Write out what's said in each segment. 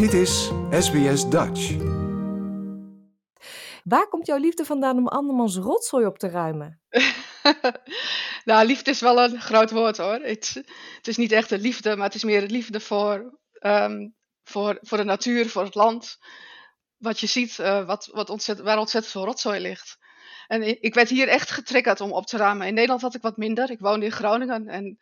Dit is SBS Dutch. Waar komt jouw liefde vandaan om andermans rotzooi op te ruimen? nou, liefde is wel een groot woord hoor. Het, het is niet echt een liefde, maar het is meer een liefde voor, ehm, voor, voor de natuur, voor het land. Wat je ziet, uh, wat, wat ontzettend, waar ontzettend veel rotzooi ligt. En ik werd hier echt getriggerd om op te ruimen. In Nederland had ik wat minder. Ik woonde in Groningen en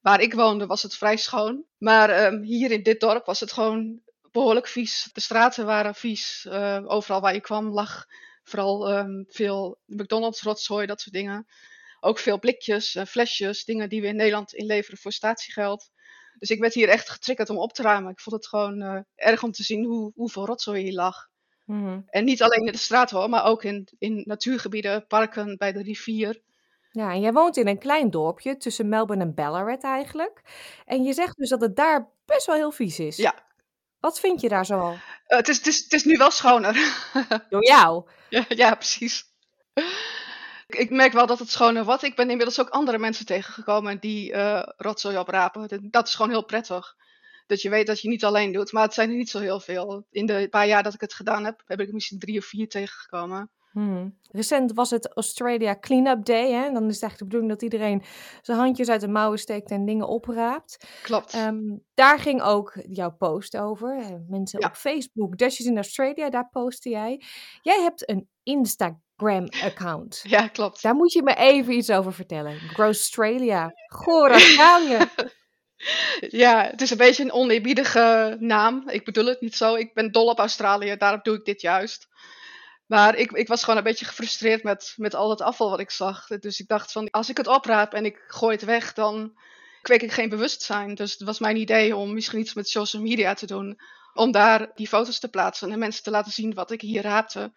waar ik woonde was het vrij schoon. Maar um, hier in dit dorp was het gewoon behoorlijk vies. De straten waren vies. Uh, overal waar je kwam lag vooral um, veel McDonald's rotzooi, dat soort dingen. Ook veel blikjes, uh, flesjes, dingen die we in Nederland inleveren voor statiegeld. Dus ik werd hier echt getriggerd om op te ruimen. Ik vond het gewoon uh, erg om te zien hoe, hoeveel rotzooi hier lag. Mm-hmm. En niet alleen in de straat hoor, maar ook in, in natuurgebieden, parken, bij de rivier. Ja, en jij woont in een klein dorpje tussen Melbourne en Ballarat eigenlijk. En je zegt dus dat het daar best wel heel vies is. Ja. Wat vind je daar zoal? Uh, het, is, het, is, het is nu wel schoner. Door jou? Ja, ja precies. Ik merk wel dat het schoner wordt. Ik ben inmiddels ook andere mensen tegengekomen die uh, rotzooi oprapen. Dat is gewoon heel prettig. Dat je weet dat je niet alleen doet. Maar het zijn er niet zo heel veel. In de paar jaar dat ik het gedaan heb, heb ik misschien drie of vier tegengekomen. Hmm. Recent was het Australia Cleanup Day. Hè? Dan is het eigenlijk de bedoeling dat iedereen zijn handjes uit de mouwen steekt en dingen opraapt. Klopt. Um, daar ging ook jouw post over. Mensen op Facebook, Dashes in Australia, daar postte jij. Jij hebt een Instagram-account. Ja, klopt. Daar moet je me even iets over vertellen. Australia. Goh, Australië. Ja, het is een beetje een oneerbiedige naam. Ik bedoel het niet zo. Ik ben dol op Australië, daarom doe ik dit juist. Maar ik, ik was gewoon een beetje gefrustreerd met, met al het afval wat ik zag. Dus ik dacht van, als ik het opraap en ik gooi het weg, dan kweek ik geen bewustzijn. Dus het was mijn idee om misschien iets met social media te doen. Om daar die foto's te plaatsen en mensen te laten zien wat ik hier raapte.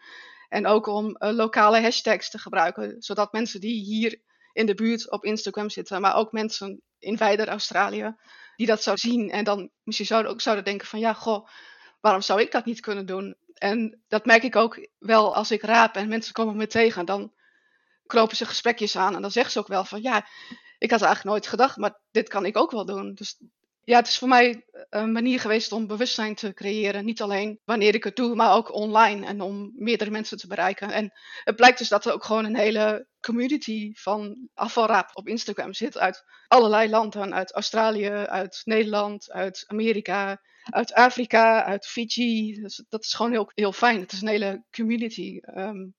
En ook om uh, lokale hashtags te gebruiken, zodat mensen die hier in de buurt op Instagram zitten, maar ook mensen in wijder Australië, die dat zouden zien en dan misschien zouden, ook zouden denken van ja, goh, waarom zou ik dat niet kunnen doen? En dat merk ik ook wel als ik raap en mensen komen me tegen, dan kropen ze gesprekjes aan en dan zeggen ze ook wel van ja, ik had eigenlijk nooit gedacht, maar dit kan ik ook wel doen. Dus ja, het is voor mij een manier geweest om bewustzijn te creëren. Niet alleen wanneer ik het doe, maar ook online en om meerdere mensen te bereiken. En het blijkt dus dat er ook gewoon een hele community van afvalraap op Instagram zit uit allerlei landen. Uit Australië, uit Nederland, uit Amerika, uit Afrika, uit Fiji. Dat is gewoon heel, heel fijn. Het is een hele community. Um,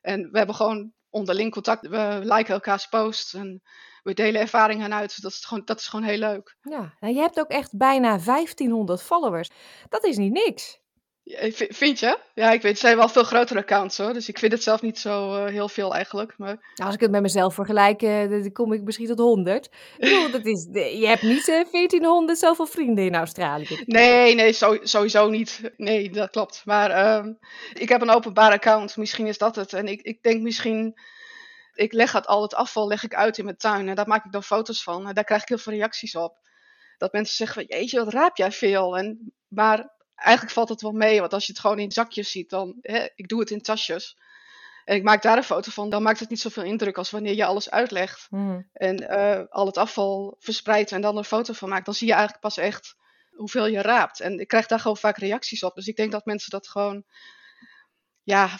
en we hebben gewoon onderling contact. We liken elkaars posts en we delen ervaringen uit. Dat is gewoon, dat is gewoon heel leuk. Ja, nou, je hebt ook echt bijna 1500 followers. Dat is niet niks. Vind je? Ja, ik weet, het zijn wel veel grotere accounts hoor. Dus ik vind het zelf niet zo uh, heel veel eigenlijk. Maar... Nou, als ik het met mezelf vergelijk, uh, dan kom ik misschien tot 100. bedoel, dat is, je hebt niet uh, eh, 1400 zoveel vrienden in Australië. Nee, nee, zo, sowieso niet. Nee, dat klopt. Maar um, ik heb een openbaar account. Misschien is dat het. En ik, ik denk misschien ik leg het, al het afval leg ik uit in mijn tuin en daar maak ik dan foto's van. En daar krijg ik heel veel reacties op. Dat mensen zeggen van, jeetje, wat raap jij veel. En, maar eigenlijk valt het wel mee, want als je het gewoon in zakjes ziet, dan, hè, ik doe het in tasjes. En ik maak daar een foto van, dan maakt het niet zoveel indruk als wanneer je alles uitlegt. Hmm. En uh, al het afval verspreidt en dan een foto van maakt. Dan zie je eigenlijk pas echt hoeveel je raapt. En ik krijg daar gewoon vaak reacties op. Dus ik denk dat mensen dat gewoon, ja,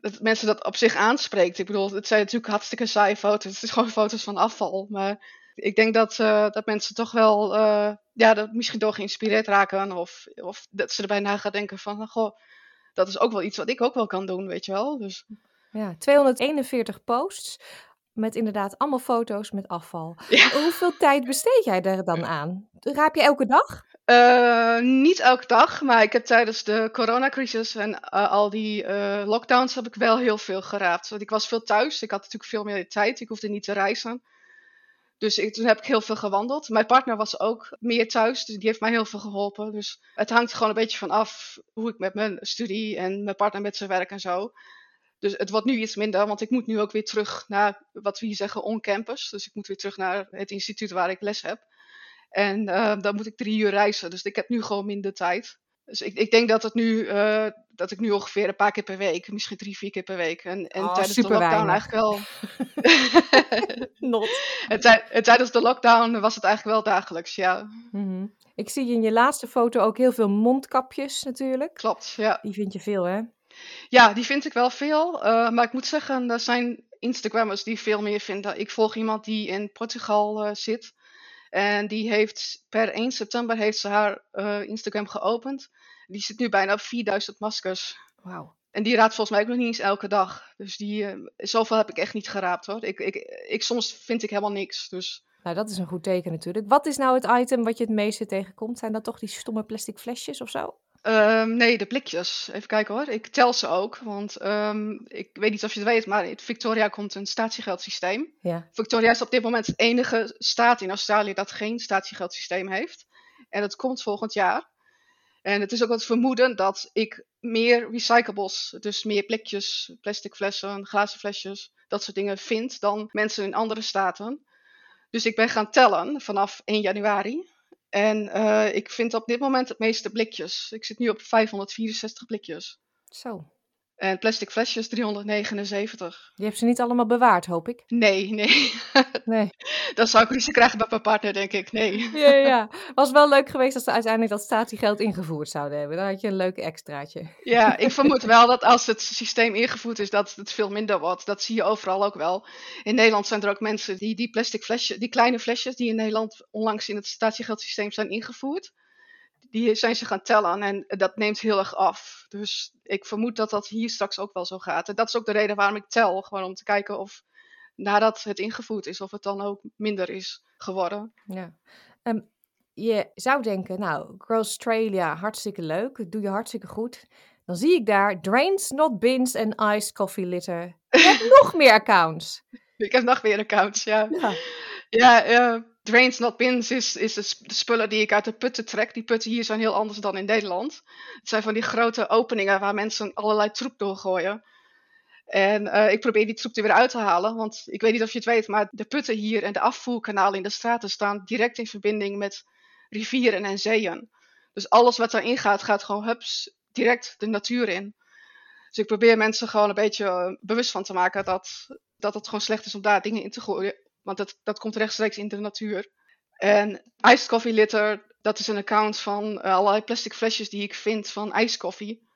dat mensen dat op zich aanspreekt. Ik bedoel, het zijn natuurlijk hartstikke saaie foto's. Het is gewoon foto's van afval. Maar ik denk dat, uh, dat mensen toch wel uh, ja, dat misschien door geïnspireerd raken. Of, of dat ze erbij na gaan denken van, goh, dat is ook wel iets wat ik ook wel kan doen, weet je wel. Dus... Ja, 241 posts met inderdaad allemaal foto's met afval. Hoeveel tijd besteed jij er dan aan? Raap je elke dag? Uh, niet elke dag, maar ik heb tijdens de coronacrisis en uh, al die uh, lockdowns heb ik wel heel veel geraapt. Want ik was veel thuis, ik had natuurlijk veel meer tijd, ik hoefde niet te reizen. Dus ik, toen heb ik heel veel gewandeld. Mijn partner was ook meer thuis, dus die heeft mij heel veel geholpen. Dus het hangt gewoon een beetje van af hoe ik met mijn studie en mijn partner met zijn werk en zo. Dus het wordt nu iets minder, want ik moet nu ook weer terug naar wat we hier zeggen on-campus. Dus ik moet weer terug naar het instituut waar ik les heb. En uh, dan moet ik drie uur reizen, dus ik heb nu gewoon minder tijd. Dus ik, ik denk dat, het nu, uh, dat ik nu ongeveer een paar keer per week, misschien drie, vier keer per week. En, en Oh, tijdens de lockdown eigenlijk wel. Not. en tij- en tijdens de lockdown was het eigenlijk wel dagelijks, ja. Mhm. Ik zie in je laatste foto ook heel veel mondkapjes natuurlijk. Klopt, ja. Die vind je veel, hè? Ja, die vind ik wel veel. eh, maar ik moet zeggen, er zijn Instagrammers die veel meer vinden. Ik volg iemand die in Portugal eh, zit. En die heeft per 1 september heeft ze haar eh, Instagram geopend. Die zit nu bijna op 4000 maskers. Wauw. En die raadt volgens mij ook nog niet eens elke dag. Dus die, eh, zoveel heb ik echt niet geraapt hoor. Ik, ik, ik, soms vind ik helemaal niks. Dus Nou, dat is een goed teken natuurlijk. Wat is nou het item wat je het meeste tegenkomt? Zijn dat toch die stomme plastic flesjes of zo? Ehm, nee, de blikjes. Even kijken hoor. Ik tel ze ook. Want ehm, ik weet niet of je het weet, maar in Victoria komt een statiegeldsysteem. Ja. Victoria is op dit moment het enige staat in Australië dat geen statiegeldsysteem heeft. En dat komt volgend jaar. En het is ook wat vermoeden dat ik meer recyclables, dus meer blikjes, plastic flessen, glazen flesjes, dat soort dingen vind dan mensen in andere staten. Dus ik ben gaan tellen vanaf 1 januari. En eh, ik vind op dit moment het meeste blikjes. Ik zit nu op 564 blikjes. Zo. En plastic flesjes 379. Je hebt ze niet allemaal bewaard, hoop ik. Nee, nee. Nee. Dan zou ik ruzie krijgen met mijn partner, denk ik. Nee. Ja, ja. Was wel leuk geweest als ze uiteindelijk dat statiegeld ingevoerd zouden hebben. Dan had je een leuk extraatje. Ja, ik vermoed wel dat als het systeem ingevoerd is, dat het veel minder wordt. Dat zie je overal ook wel. In Nederland zijn er ook mensen die die plastic flesjes, die kleine flesjes die in Nederland onlangs in het statiegeldsysteem zijn ingevoerd, die zijn ze gaan tellen en dat neemt heel erg af. Dus ik vermoed dat dat hier straks ook wel zo gaat. En dat is ook de reden waarom ik tel, gewoon om te kijken of nadat het ingevoerd is, of het dan ook minder is geworden. Ja. Ehm, je zou denken, nou, Australia, hartstikke leuk. Doe je hartstikke goed. Dan zie ik daar drains, not bins en iced coffee litter. Je hebt nog meer accounts. Ik heb nog weer accounts, ja. Ja. Ja, eh, drains not bins is, is de, sp- de spullen die ik uit de putten trek. Die putten hier zijn heel anders dan in Nederland. Het zijn van die grote openingen waar mensen allerlei troep doorgooien. En eh, ik probeer die troep er weer uit te halen. Want ik weet niet of je het weet, maar de putten hier en de afvoerkanalen in de straten staan direct in verbinding met rivieren en zeeën. Dus alles wat daarin gaat, gaat gewoon hups direct de natuur in. Dus ik probeer mensen gewoon een beetje eh, bewust van te maken dat, dat het gewoon slecht is om daar dingen in te gooien. Want dat, dat komt rechtstreeks in de natuur. En Iced Coffee Litter, dat is een account van eh, allerlei plastic flesjes die ik vind van ijskoffie.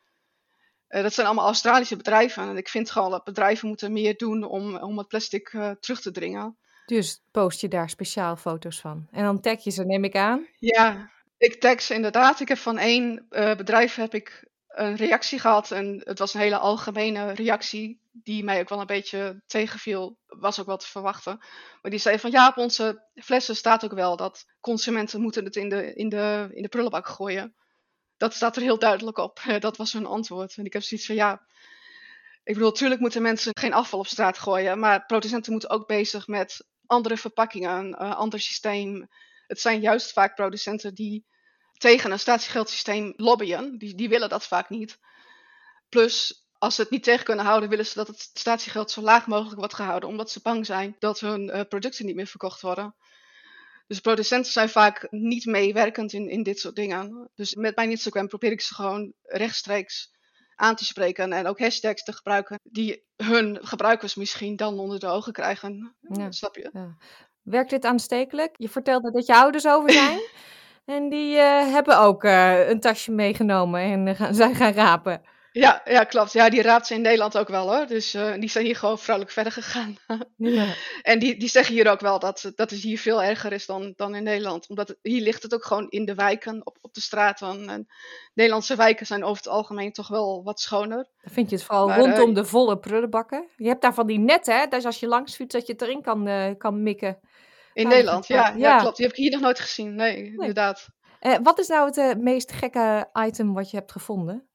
Eh, dat zijn allemaal Australische bedrijven. En ik vind gewoon dat bedrijven moeten meer doen om, om het plastic eh, terug te dringen. Dus post je daar speciaal foto's van. En dan tag je ze, neem ik aan. Ja, ik tag ze inderdaad. Ik heb van één bedrijf heb ik een reactie gehad. En het was een hele algemene reactie. Die mij ook wel een beetje tegenviel. Was ook wel te verwachten. Maar die zei van ja, op onze flessen staat ook wel dat consumenten moeten het in de, in de, in de prullenbak gooien. Dat staat er heel duidelijk op. Dat was hun antwoord. En ik heb zoiets van ja. Ik bedoel, natuurlijk moeten mensen geen afval op straat gooien. Maar producenten moeten ook bezig met andere verpakkingen, een eh, ander systeem. Het zijn juist vaak producenten die tegen een statiegeldsysteem lobbyen. Die, die willen dat vaak niet. Plus, als ze het niet tegen kunnen houden, willen ze dat het statiegeld zo laag mogelijk wordt gehouden. Omdat ze bang zijn dat hun eh, producten niet meer verkocht worden. Dus producenten zijn vaak niet meewerkend in, in dit soort dingen. Dus met mijn Instagram probeer ik ze gewoon rechtstreeks aan te spreken. En ook hashtags te gebruiken die hun gebruikers misschien dan onder de ogen krijgen. Ja. Snap je? Ja. Werkt dit aanstekelijk? Je vertelde dat je ouders over zijn. en die eh, hebben ook eh, een tasje meegenomen en eh, gaan, zijn gaan rapen. Ja, ja, klopt. Ja, die raadt ze in Nederland ook wel hoor. Dus die zijn hier gewoon vrolijk verder gegaan. Ja. en die, die zeggen hier ook wel dat, dat het hier veel erger is dan, dan in Nederland. Omdat het- hier ligt het ook gewoon in de wijken, op, op de straten. En Nederlandse wijken zijn over het algemeen toch wel wat schoner. Dan vind je het vooral Maar, rondom de volle prullenbakken. Je hebt daar van die netten, hè? Dus als je langs fietst, dat je het erin kan, kan mikken. In Nederland, dat ja, ja. ja. klopt. Die heb ik hier nog nooit gezien. Nee, inderdaad. Eh, wat is nou het eh, meest gekke item wat je hebt gevonden?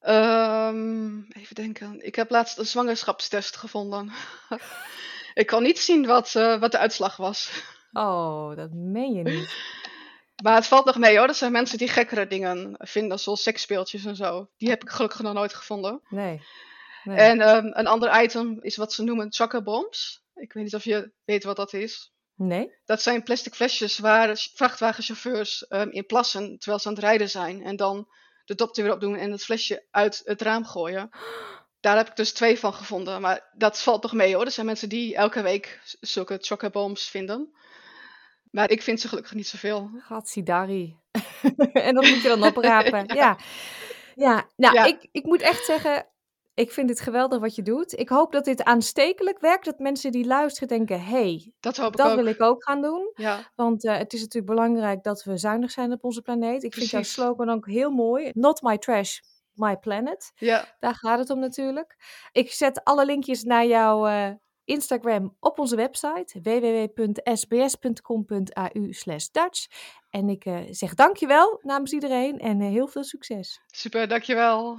Ehm, even denken. Ik heb laatst een zwangerschapstest gevonden. ik kon niet zien wat, eh, wat de uitslag was. Oh, dat meen je niet. Maar het valt nog mee hoor. Er zijn mensen die gekkere dingen vinden, zoals seksspeeltjes en zo. Die heb ik gelukkig nog nooit gevonden. Nee. nee. En ehm, een ander item is wat ze noemen chocobombs. Ik weet niet of je weet wat dat is. Nee? Dat zijn plastic flesjes waar vrachtwagenchauffeurs ehm, in plassen terwijl ze aan het rijden zijn. En dan de dop er weer op doen en het flesje uit het raam gooien. Daar heb ik dus twee van gevonden. Maar dat valt toch mee hoor. Er zijn mensen die elke week zulke chocobombs vinden. Maar ik vind ze gelukkig niet zoveel. Gatsidari. en dat moet je dan oprapen. ja. ja. Ja, nou, Ja. Ik, ik moet echt zeggen, ik vind het geweldig wat je doet. Ik hoop dat dit aanstekelijk werkt. Dat mensen die luisteren denken, hey, Dat hoop dat wil ik ook gaan doen. Ja, Want eh, het is natuurlijk belangrijk dat we zuinig zijn op onze planeet. Ik vind jouw slogan ook heel mooi. Not my trash, my planet. ja, Daar gaat het om natuurlijk. Ik zet alle linkjes naar jouw eh, Instagram op onze website www.sbs.com.au Dutch. En ik eh, zeg dankjewel namens iedereen en heel veel succes. super, dankjewel.